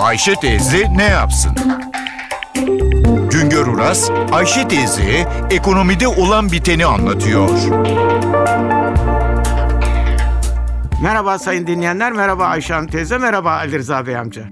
Ayşe teyze ne yapsın? Güngör Uras, Ayşe teyze ekonomide olan biteni anlatıyor. Merhaba sayın dinleyenler, merhaba Ayşe Hanım teyze, merhaba Ali Rıza Bey amca.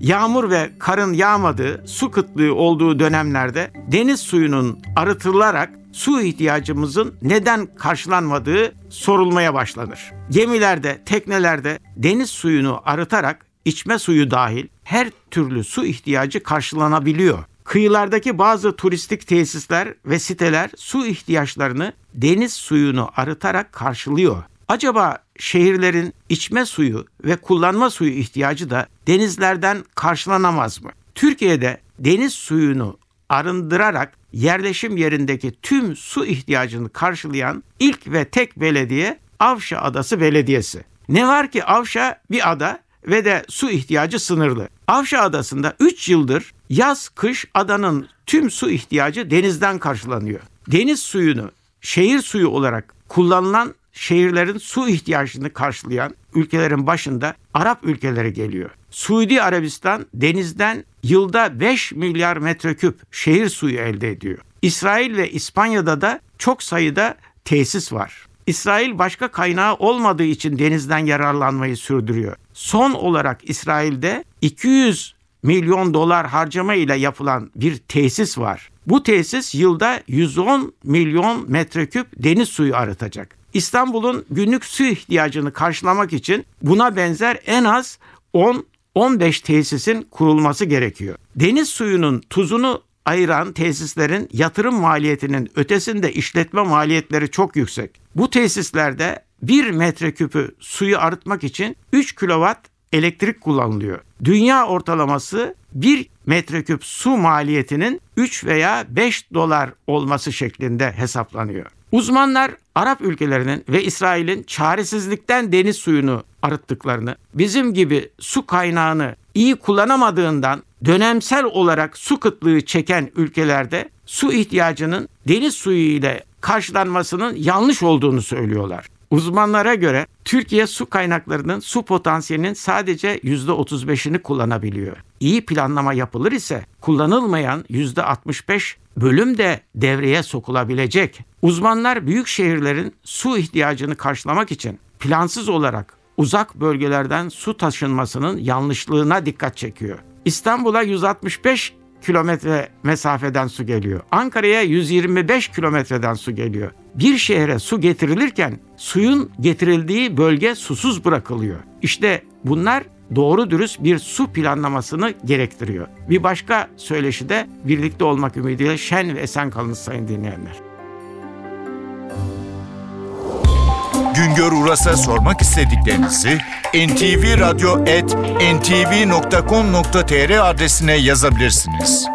Yağmur ve karın yağmadığı, su kıtlığı olduğu dönemlerde deniz suyunun arıtılarak su ihtiyacımızın neden karşılanmadığı sorulmaya başlanır. Gemilerde, teknelerde deniz suyunu arıtarak içme suyu dahil her türlü su ihtiyacı karşılanabiliyor. Kıyılardaki bazı turistik tesisler ve siteler su ihtiyaçlarını deniz suyunu arıtarak karşılıyor. Acaba şehirlerin içme suyu ve kullanma suyu ihtiyacı da denizlerden karşılanamaz mı? Türkiye'de deniz suyunu arındırarak yerleşim yerindeki tüm su ihtiyacını karşılayan ilk ve tek belediye Avşa Adası Belediyesi. Ne var ki Avşa bir ada ve de su ihtiyacı sınırlı. Avşa Adası'nda 3 yıldır yaz kış adanın tüm su ihtiyacı denizden karşılanıyor. Deniz suyunu şehir suyu olarak kullanılan şehirlerin su ihtiyacını karşılayan ülkelerin başında Arap ülkeleri geliyor. Suudi Arabistan denizden yılda 5 milyar metreküp şehir suyu elde ediyor. İsrail ve İspanya'da da çok sayıda tesis var. İsrail başka kaynağı olmadığı için denizden yararlanmayı sürdürüyor. Son olarak İsrail'de 200 milyon dolar harcama ile yapılan bir tesis var. Bu tesis yılda 110 milyon metreküp deniz suyu arıtacak. İstanbul'un günlük su ihtiyacını karşılamak için buna benzer en az 10 15 tesisin kurulması gerekiyor. Deniz suyunun tuzunu ayıran tesislerin yatırım maliyetinin ötesinde işletme maliyetleri çok yüksek. Bu tesislerde 1 metreküpü suyu arıtmak için 3 kilowatt elektrik kullanılıyor. Dünya ortalaması 1 metreküp su maliyetinin 3 veya 5 dolar olması şeklinde hesaplanıyor. Uzmanlar Arap ülkelerinin ve İsrail'in çaresizlikten deniz suyunu arıttıklarını, bizim gibi su kaynağını iyi kullanamadığından dönemsel olarak su kıtlığı çeken ülkelerde su ihtiyacının deniz suyu ile karşılanmasının yanlış olduğunu söylüyorlar. Uzmanlara göre Türkiye su kaynaklarının su potansiyelinin sadece %35'ini kullanabiliyor. İyi planlama yapılır ise kullanılmayan %65 bölüm de devreye sokulabilecek. Uzmanlar büyük şehirlerin su ihtiyacını karşılamak için plansız olarak uzak bölgelerden su taşınmasının yanlışlığına dikkat çekiyor. İstanbul'a 165 kilometre mesafeden su geliyor. Ankara'ya 125 kilometreden su geliyor. Bir şehre su getirilirken suyun getirildiği bölge susuz bırakılıyor. İşte bunlar doğru dürüst bir su planlamasını gerektiriyor. Bir başka söyleşi de birlikte olmak ümidiyle şen ve esen kalın sayın dinleyenler. Güngör Uras'a sormak istediklerinizi ntvradio.com.tr adresine yazabilirsiniz.